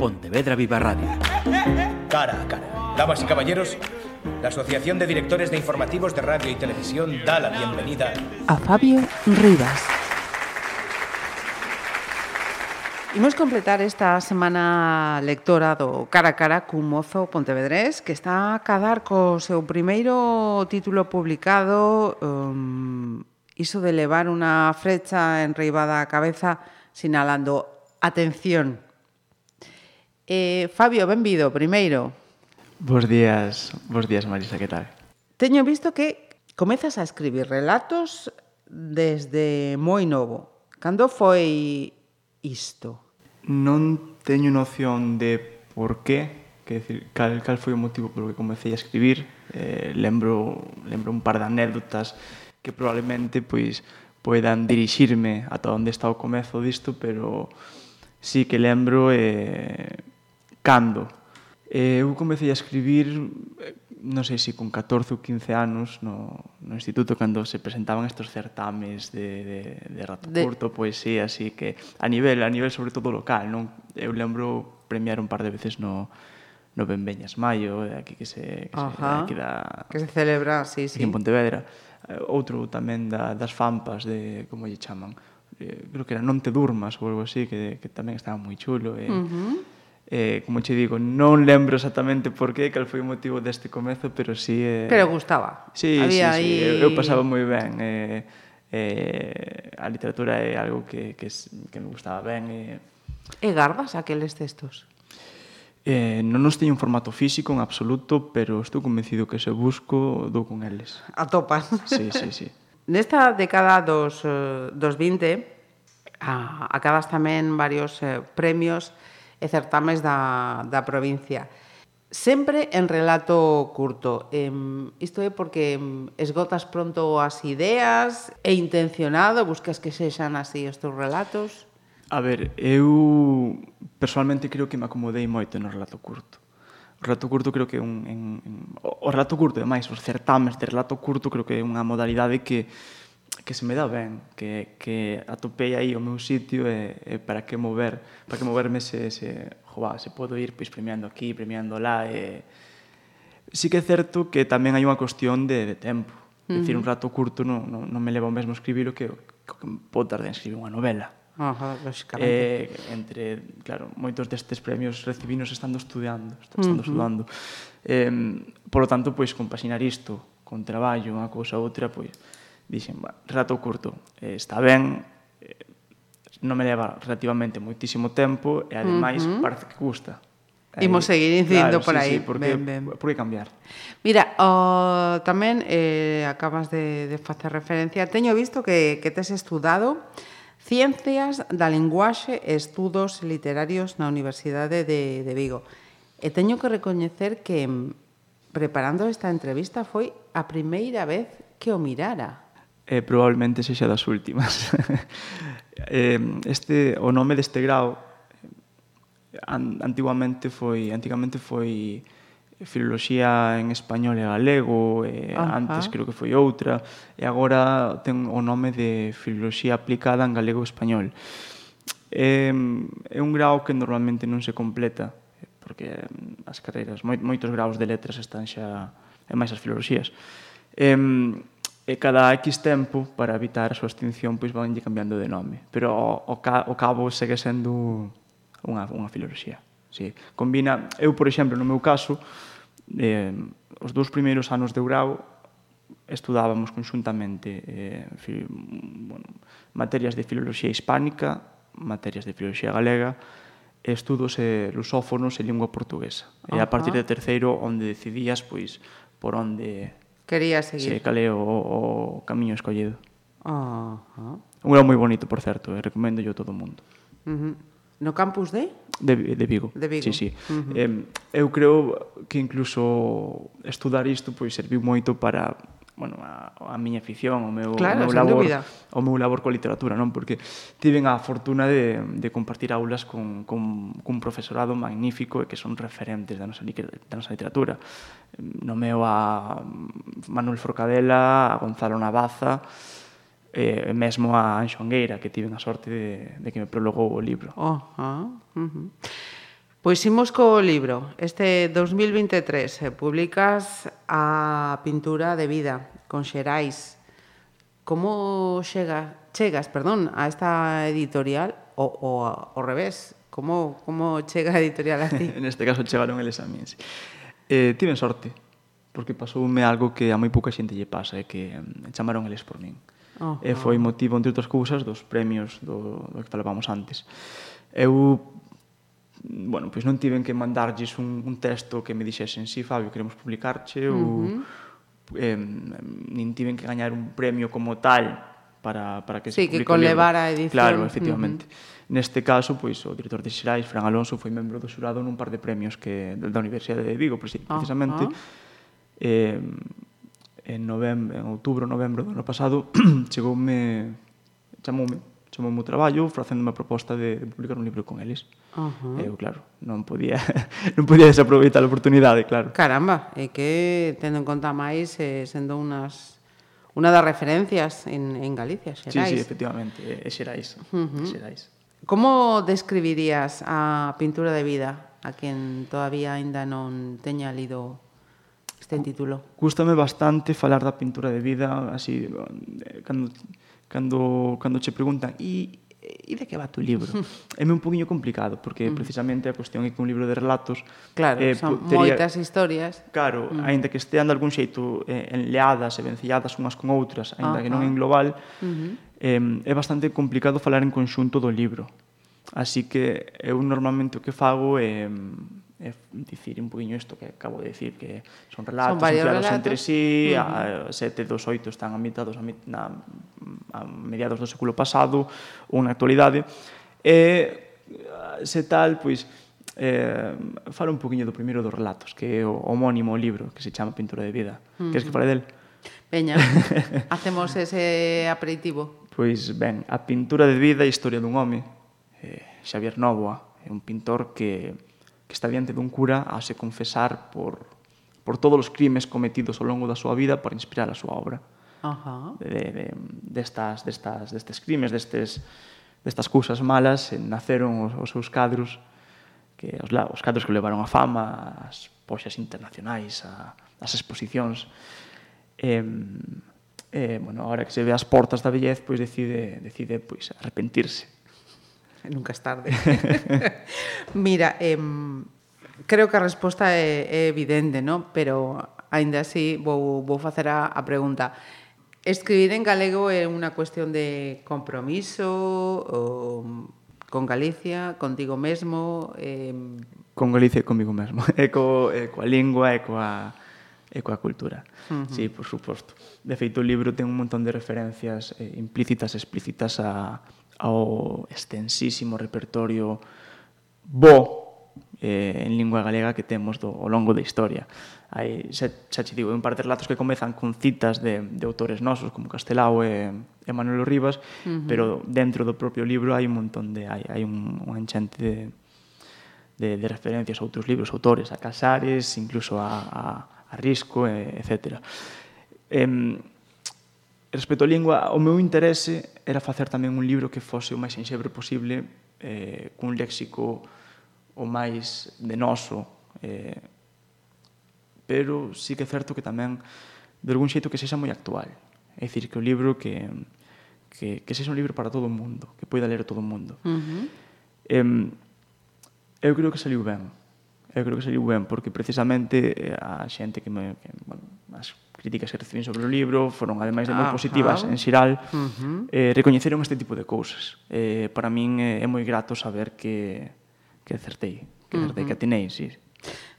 Pontevedra Viva Radio. Cara a cara. Damas y caballeros, la Asociación de Directores de Informativos de Radio y Televisión da la bienvenida a Fabio Rivas. Imos completar esta semana lectora do Cara a Cara cun mozo pontevedrés que está a cadar co seu primeiro título publicado um, iso de levar unha frecha enreibada á cabeza sinalando atención Eh, Fabio, benvido, primeiro. Bos días, bos días Marisa, que tal? Teño visto que comezas a escribir relatos desde moi novo. Cando foi isto? Non teño noción de por qué, que decir, cal, cal foi o motivo polo que comecei a escribir. Eh, lembro, lembro un par de anécdotas que probablemente pois poidan dirixirme ata onde está o comezo disto, pero sí que lembro eh, cando. Eh, eu comecei a escribir, eh, non sei se con 14 ou 15 anos, no, no instituto, cando se presentaban estes certames de, de, de rato de... curto, poesía, así que a nivel, a nivel sobre todo local, non? Eu lembro premiar un par de veces no, no Benveñas Maio, aquí que se, que Ajá, se, aquí da, que se celebra, sí, sí. en Pontevedra. Eh, outro tamén da, das fampas, de como lle chaman, creo que era Non te durmas ou algo así, que, que tamén estaba moi chulo. E, uh -huh eh, como che digo, non lembro exactamente por que, cal foi o motivo deste comezo, pero sí... Eh, pero gustaba. Sí, Había sí, sí. Aí... Eu, eu pasaba moi ben. Eh, eh, a literatura é algo que, que, que me gustaba ben. Eh. E garbas aqueles textos? Eh, non os teño un formato físico en absoluto, pero estou convencido que se busco, dou con eles. Atopas. Sí, sí, sí. Nesta década dos, eh, dos 20, a, acabas tamén varios eh, premios e certames da, da provincia. Sempre en relato curto. Eh, isto é porque esgotas pronto as ideas, é intencionado, buscas que sexan así os teus relatos? A ver, eu personalmente creo que me acomodei moito no relato curto. O relato curto creo que é un, en, en, o relato curto, ademais, os certames de relato curto creo que é unha modalidade que que se me dá ben, que, que atopei aí o meu sitio e, e para que mover, para que moverme se, se, joa, se podo ir pois, premiando aquí, premiando lá. E... Sí que é certo que tamén hai unha cuestión de, de tempo. Uh -huh. Decir, un rato curto non, non, non me leva o mesmo escribilo que, que, que pode tardar en escribir unha novela. Ajá, lógicamente. Eh, entre, claro, moitos destes premios recibinos estando estudiando, estando uh -huh. estudando. Eh, por lo tanto, pois, compaxinar isto con traballo, unha cousa outra, pois, dixen, bah, rato curto, eh, está ben, eh, non me leva relativamente moitísimo tempo e ademais uh -huh. parece que gusta. Aí, Imos seguir incidindo claro, por sí, aí. Sí, porque, ben, ben. por que cambiar? Mira, o, tamén eh, acabas de, de facer referencia. Teño visto que, que tes estudado Ciencias da Linguaxe e Estudos Literarios na Universidade de, de Vigo. E teño que recoñecer que mm, preparando esta entrevista foi a primeira vez que o mirara eh, probablemente sexa das últimas. eh, este, o nome deste grau an, antiguamente foi antigamente foi filoloxía en español e galego, e Ajá. antes creo que foi outra, e agora ten o nome de filoloxía aplicada en galego e español. É, é un grau que normalmente non se completa, porque as carreiras, moitos graus de letras están xa, e máis as filoloxías. Eh, e cada X tempo, para evitar a súa extinción, pois vanlle cambiando de nome. Pero o, o, ca, o cabo segue sendo unha, unha filoloxía. Sí. Combina, eu, por exemplo, no meu caso, eh, os dous primeiros anos de grau estudábamos conxuntamente eh, fi, bueno, materias de filoloxía hispánica, materias de filoloxía galega, estudos eh, lusófonos e lingua portuguesa. Uh -huh. E a partir de terceiro, onde decidías pois por onde Quería seguir. Sí, cale o, o camiño escollido. Ah. Un lugar moi bonito, por certo, e recomendo yo a todo o mundo. Uh -huh. No campus de? De, de Vigo. De Vigo. Sí, sí. Uh -huh. eh, eu creo que incluso estudar isto pois serviu moito para bueno, a, a miña afición, o meu, claro, o meu labor, dúbida. o meu labor coa literatura, non? Porque tiven a fortuna de, de compartir aulas con, con, cun profesorado magnífico e que son referentes da nosa, da nosa literatura. Nomeo a Manuel Forcadela, a Gonzalo Navaza, e mesmo a Anxongueira, que tiven a sorte de, de que me prologou o libro. Oh, ah, uh -huh. Pois imos co libro. Este 2023 publicas a pintura de vida con Xerais. Como chega, chegas perdón, a esta editorial o, o ao revés? Como, como chega a editorial a ti? en este caso chegaron eles a min. Sí. Eh, tiven sorte, porque pasoume algo que a moi pouca xente lle pasa, é eh, que mm, chamaron eles por min. Oh, e eh, foi motivo, entre outras cousas, dos premios do, do que falábamos antes. Eu bueno, pois non tiven que mandarlles un, un texto que me dixesen si, sí, Fabio, queremos publicarche uh -huh. ou eh, nin tiven que gañar un premio como tal para, para que sí, se publique que conlevar a edición. Claro, efectivamente. Uh -huh. Neste caso, pois, o director de Xerais, Fran Alonso, foi membro do xurado nun par de premios que, da Universidade de Vigo, precisamente. Uh -huh. Eh, en, novembro, en outubro, novembro do ano pasado, chegoume, chamoume, chamoume o traballo, facéndome a proposta de publicar un libro con eles. Uh -huh. Eu, claro, non podía non podía desaproveitar a oportunidade, claro. Caramba, é que tendo en conta máis eh, sendo unas unha das referencias en, en Galicia, Xerais. Sí, sí, efectivamente, é Xerais. Uh -huh. Xerais. Como describirías a pintura de vida a quen todavía aínda non teña lido este título? Gústame bastante falar da pintura de vida, así eh, cando cando cando che preguntan, "E e de que va tu libro? é un poquinho complicado, porque mm. precisamente a cuestión é que un libro de relatos... Claro, eh, son teria, moitas historias. Claro, mm. aínda que estean de algún xeito eh, enleadas e vencelladas unhas con outras, aínda ah, que non en global, uh -huh. eh, é bastante complicado falar en conxunto do libro. Así que eu normalmente o que fago é... Eh, é dicir un poquinho isto que acabo de dicir, que son relatos, son, son relatos. entre sí, uh -huh. a, sete dos oito están a a, mit, na, a mediados do século pasado, ou na actualidade, e se tal, pois, eh, falo un poquinho do primeiro dos relatos, que é o homónimo libro que se chama Pintura de Vida. Uh -huh. Queres que fale del? Veña, hacemos ese aperitivo. Pois ben, a pintura de vida e historia dun home, eh, Xavier Novoa, é un pintor que que está diante dun cura a se confesar por, por todos os crimes cometidos ao longo da súa vida para inspirar a súa obra. Ajá. De, de, destas, destas, destes crimes, destes, destas cousas malas, naceron os, os seus cadros que os, os cadros que levaron a fama, as poxas internacionais, a, as exposicións. Eh, eh, bueno, ahora que se ve as portas da bellez, pois decide, decide pois, arrepentirse nunca es tarde. Mira, eh, creo que a resposta é, é evidente, no? pero aínda así vou, vou facer a, a pregunta. Escribir en galego é unha cuestión de compromiso ou con Galicia, contigo mesmo, eh... con Galicia e comigo mesmo, e co, e coa lingua e coa e coa cultura. Uh -huh. Sí, por suposto. De feito, o libro ten un montón de referencias eh, implícitas, explícitas a ao extensísimo repertorio bo eh, en lingua galega que temos do, ao longo da historia. Hai, xa, xa che digo, un par de relatos que comezan con citas de, de autores nosos como Castelao e, e Manuel Rivas, uh -huh. pero dentro do propio libro hai un montón de... hai, hai un, un enchente de, de, de referencias a outros libros, autores, a Casares, incluso a, a, a Risco, etc. Eh, respecto á lingua, o meu interese era facer tamén un libro que fose o máis enxebre posible eh, cun léxico o máis de noso eh, pero sí que é certo que tamén de algún xeito que sexa moi actual. É dicir que o libro que, que, que sexa un libro para todo o mundo que poida ler todo o mundo. Uh -huh. eh, eu creo que saliu ben. Eu creo que saliu ben porque precisamente eh, a xente que me, que, as críticas que recibín sobre o libro foron ademais de moi positivas en xeral uh -huh. eh, recoñeceron este tipo de cousas eh, para min eh, é moi grato saber que, que acertei que acertei, uh -huh. que atinei, sí.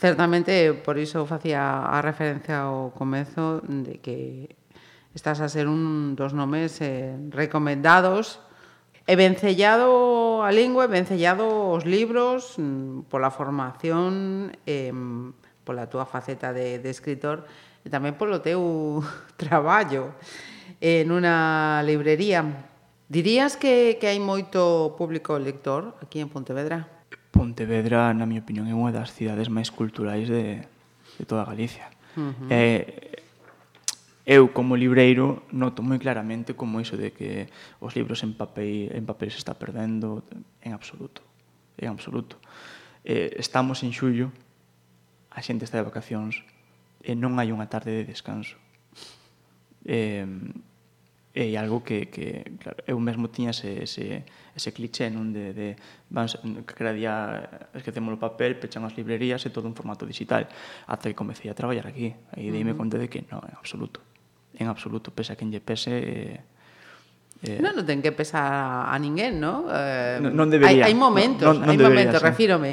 Certamente, por iso facía a referencia ao comezo de que estás a ser un dos nomes eh, recomendados e vencellado a lingua, e vencellado os libros mm, pola formación, eh, pola túa faceta de, de escritor, e tamén polo teu traballo en unha librería. Dirías que, que hai moito público lector aquí en Pontevedra? Pontevedra, na miña opinión, é unha das cidades máis culturais de, de toda Galicia. Uh -huh. eh, eu como libreiro noto moi claramente como iso de que os libros en papel en papel se está perdendo en absoluto, en absoluto. Eh, estamos en xullo, a xente está de vacacións, e non hai unha tarde de descanso. E, é algo que, que claro, eu mesmo tiña ese, ese, ese cliché non de, de vans, cada día esquecemos o papel, pechan as librerías e todo en formato digital ata que comecei a traballar aquí aí uh -huh. deime conta de que non, en absoluto en absoluto, pese a quen lle pese eh, Eh, non, non ten que pesar a ninguén, no? Eh, non, non debería. Hai, hai momentos, non, non hai debería, momentos, sí. refírome.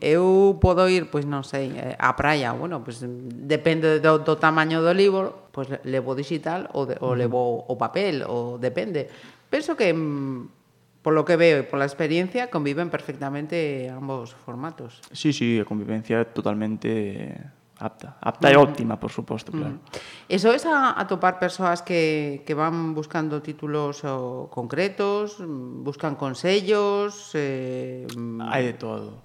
Eu podo ir, pois non sei, eh, á praia, bueno, pois depende do, do tamaño do libro, pois levo digital ou, de, ou mm. levo o papel, ou depende. Penso que mm, polo que veo e pola experiencia conviven perfectamente ambos formatos. Sí, sí, a convivencia totalmente apta. Apta é e óptima, por suposto, claro. Eso -huh. E soes a, a topar persoas que, que van buscando títulos o, concretos, buscan consellos... Eh... Hai de todo.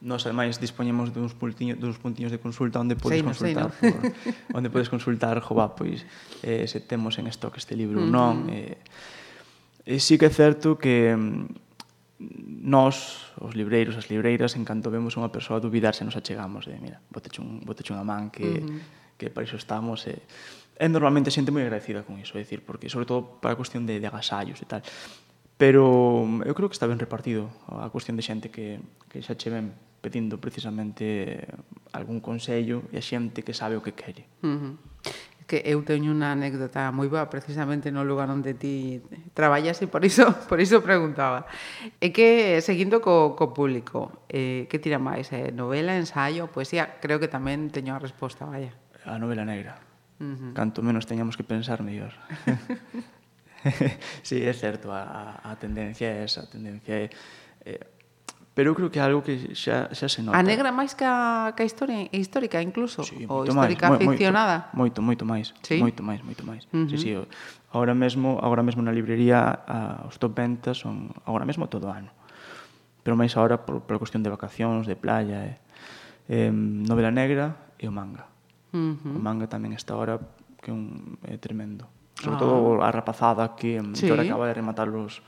Nos, ademais, dispoñemos duns, puntiños, duns puntiños de consulta onde podes sei, no, consultar sei, no. por, onde podes consultar, jova, pois, eh, se temos en stock este libro ou uh -huh. non. Eh, e sí que é certo que mm, nós, os libreiros, as libreiras, en canto vemos unha persoa dubidar se nos achegamos de, mira, boteche, un, boteche unha man que, uh -huh. que para iso estamos e, e normalmente xente moi agradecida con iso, é dicir, porque sobre todo para a cuestión de, de agasallos e tal pero eu creo que está ben repartido a cuestión de xente que, que xa che ven pedindo precisamente algún consello e a xente que sabe o que quere. Uh -huh que eu teño unha anécdota moi boa precisamente no lugar onde ti traballas e por iso, por iso preguntaba. É que, seguindo co, co público, eh, que tira máis? Eh? Novela, ensaio, poesía? Creo que tamén teño a resposta, vaya. A novela negra. Uh -huh. Canto menos teñamos que pensar, mellor. sí, é certo, a, a tendencia é esa, a tendencia é... Eh, pero eu creo que é algo que xa, xa se nota. A negra máis que a, que a historia, histórica incluso, sí, ou histórica máis, aficionada. Moito, moito, moito máis, sí? moito máis, moito máis. Uh -huh. Sí, sí, agora, mesmo, agora mesmo na librería a, os top ventas son agora mesmo todo o ano. Pero máis agora por, por cuestión de vacacións, de playa, eh. Eh, novela negra e o manga. Uh -huh. O manga tamén está agora que é un, é tremendo. Sobre ah. todo a rapazada que, sí. que ahora acaba de rematar los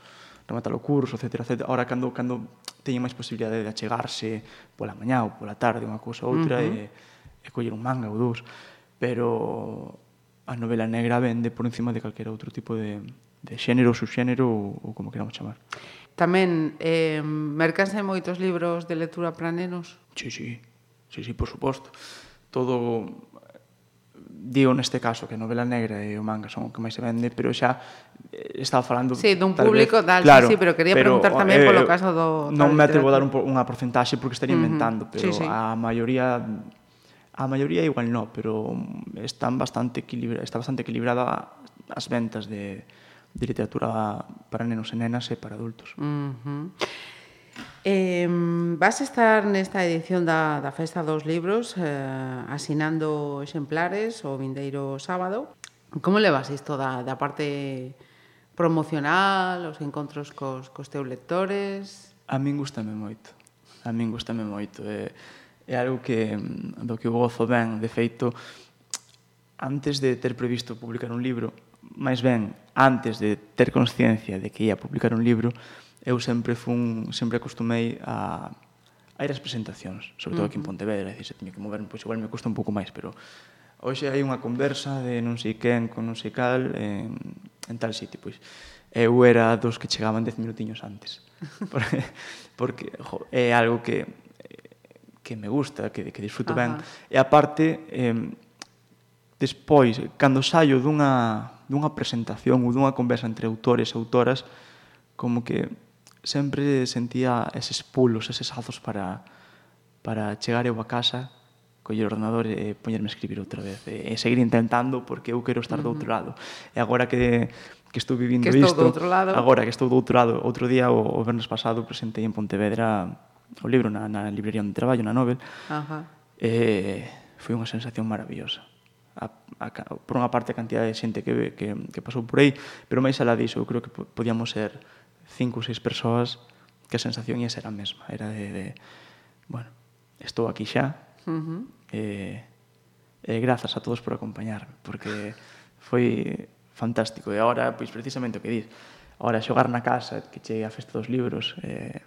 rematar o curso, etcétera, etc. Ahora cando cando teñen máis posibilidade de achegarse pola mañá ou pola tarde unha cousa ou outra uh -huh. e, e coller un manga ou dous. Pero a novela negra vende por encima de calquera outro tipo de, de xénero, subxénero ou, ou como queramos chamar. Tamén, eh, mercanse moitos libros de lectura para nenos? Sí, sí, sí, sí, por suposto. Todo, digo neste caso que a novela negra e o manga son o que máis se vende, pero xa eh, estaba falando Sí, dun público vez, tal, claro, sí, pero quería pero, preguntar tamén eh, polo caso do Non me atrevo a dar un, unha porcentaxe porque estaría uh -huh. inventando, pero sí, sí. a maioría a maioría igual no, pero están bastante equilibra, está bastante equilibrada as ventas de de literatura para nenos e nenas e para adultos. Uh -huh. Eh, vas estar nesta edición da, da Festa dos Libros eh, asinando exemplares o vindeiro sábado. Como levas isto da, da parte promocional, os encontros cos, cos teus lectores? A min gustame moito. A min gustame moito. É, é algo que, mm, do que eu gozo ben. De feito, antes de ter previsto publicar un libro, máis ben, antes de ter consciencia de que ia publicar un libro, eu sempre fun, sempre acostumei a, a ir ás presentacións, sobre todo aquí en Pontevedra, e se teño que moverme, pois igual me custa un pouco máis, pero hoxe hai unha conversa de non sei quen con non sei cal en, en tal sitio, pois eu era dos que chegaban 10 minutiños antes. porque, porque jo, é algo que que me gusta, que, que disfruto Ajá. ben. E aparte, eh, despois, cando saio dunha, dunha presentación ou dunha conversa entre autores e autoras, como que sempre sentía eses pulos, eses azos para, para chegar eu a casa, coller o ordenador e poñerme a escribir outra vez. E, e seguir intentando porque eu quero estar uh -huh. do outro lado. E agora que que estou vivindo que estou isto, outro lado. agora que estou do outro lado, outro día, o, o vernos pasado, presentei en Pontevedra o libro na, na librería onde traballo, na Nobel, Ajá. e foi unha sensación maravillosa. A, a, por unha parte, a cantidad de xente que, que, que pasou por aí, pero máis alá disso, eu creo que podíamos ser cinco ou seis persoas que a sensación ia ser a mesma. Era de, de bueno, estou aquí xa, uh -huh. e, e grazas a todos por acompañarme, porque foi fantástico. E agora, pois precisamente o que dis, agora xogar na casa, que chegue a festa dos libros, eh,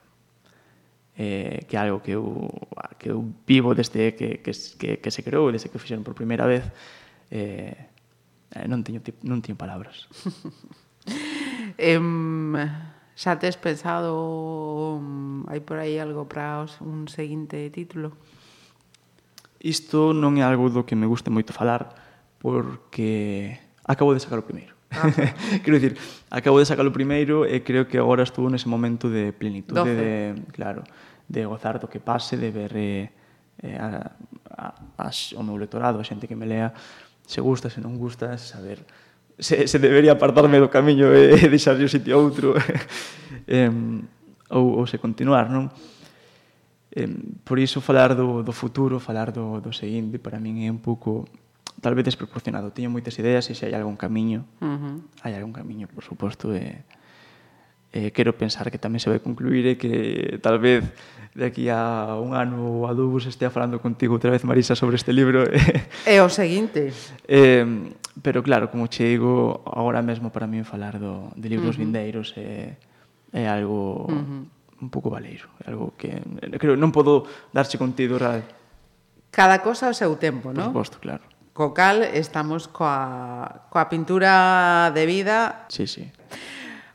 eh, que é algo que eu, que eu vivo desde que, que, que, que se creou, desde que o fixeron por primeira vez, eh, non teño, non teño palabras. eh, Xa tes pensado mm, hai por aí algo para os, un seguinte título? Isto non é algo do que me guste moito falar porque acabo de sacar o primeiro. Ah. Quero dicir, acabo de sacar o primeiro e creo que agora estou nese momento de plenitude, Doce. de, claro, de gozar do que pase, de ver eh, eh a, a, a, o meu lectorado, a xente que me lea, se gusta, se non gusta, saber se, se debería apartarme do camiño e, e deixarlle o sitio a outro eh, ou, ou se continuar, non? Eh, por iso falar do, do futuro, falar do, do seguinte, para min é un pouco tal vez desproporcionado. teño moitas ideas e se hai algún camiño, uh -huh. hai algún camiño, por suposto, e... Eh, eh, quero pensar que tamén se vai concluir e que tal vez de aquí a un ano ou a dous estea falando contigo outra vez, Marisa, sobre este libro. É o seguinte. Eh, pero claro, como che digo, agora mesmo para min falar do, de libros uh -huh. vindeiros é, é algo uh -huh. un pouco valeiro, algo que creo non podo darse contido real. Cada cosa ao seu tempo, non? Por suposto, claro. Co cal estamos coa, coa pintura de vida. Sí, sí.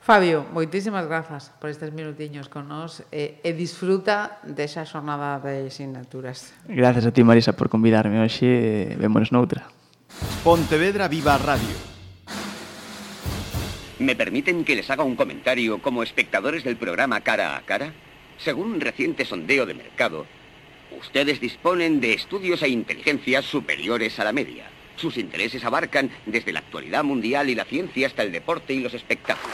Fabio, moitísimas grazas por estes minutiños con nós e, e disfruta desa xornada de asignaturas. Gracias a ti, Marisa, por convidarme hoxe. Vémonos noutra. Pontevedra Viva Radio. ¿Me permiten que les haga un comentario como espectadores del programa Cara a Cara? Según un reciente sondeo de mercado, ustedes disponen de estudios e inteligencias superiores a la media. Sus intereses abarcan desde la actualidad mundial y la ciencia hasta el deporte y los espectáculos.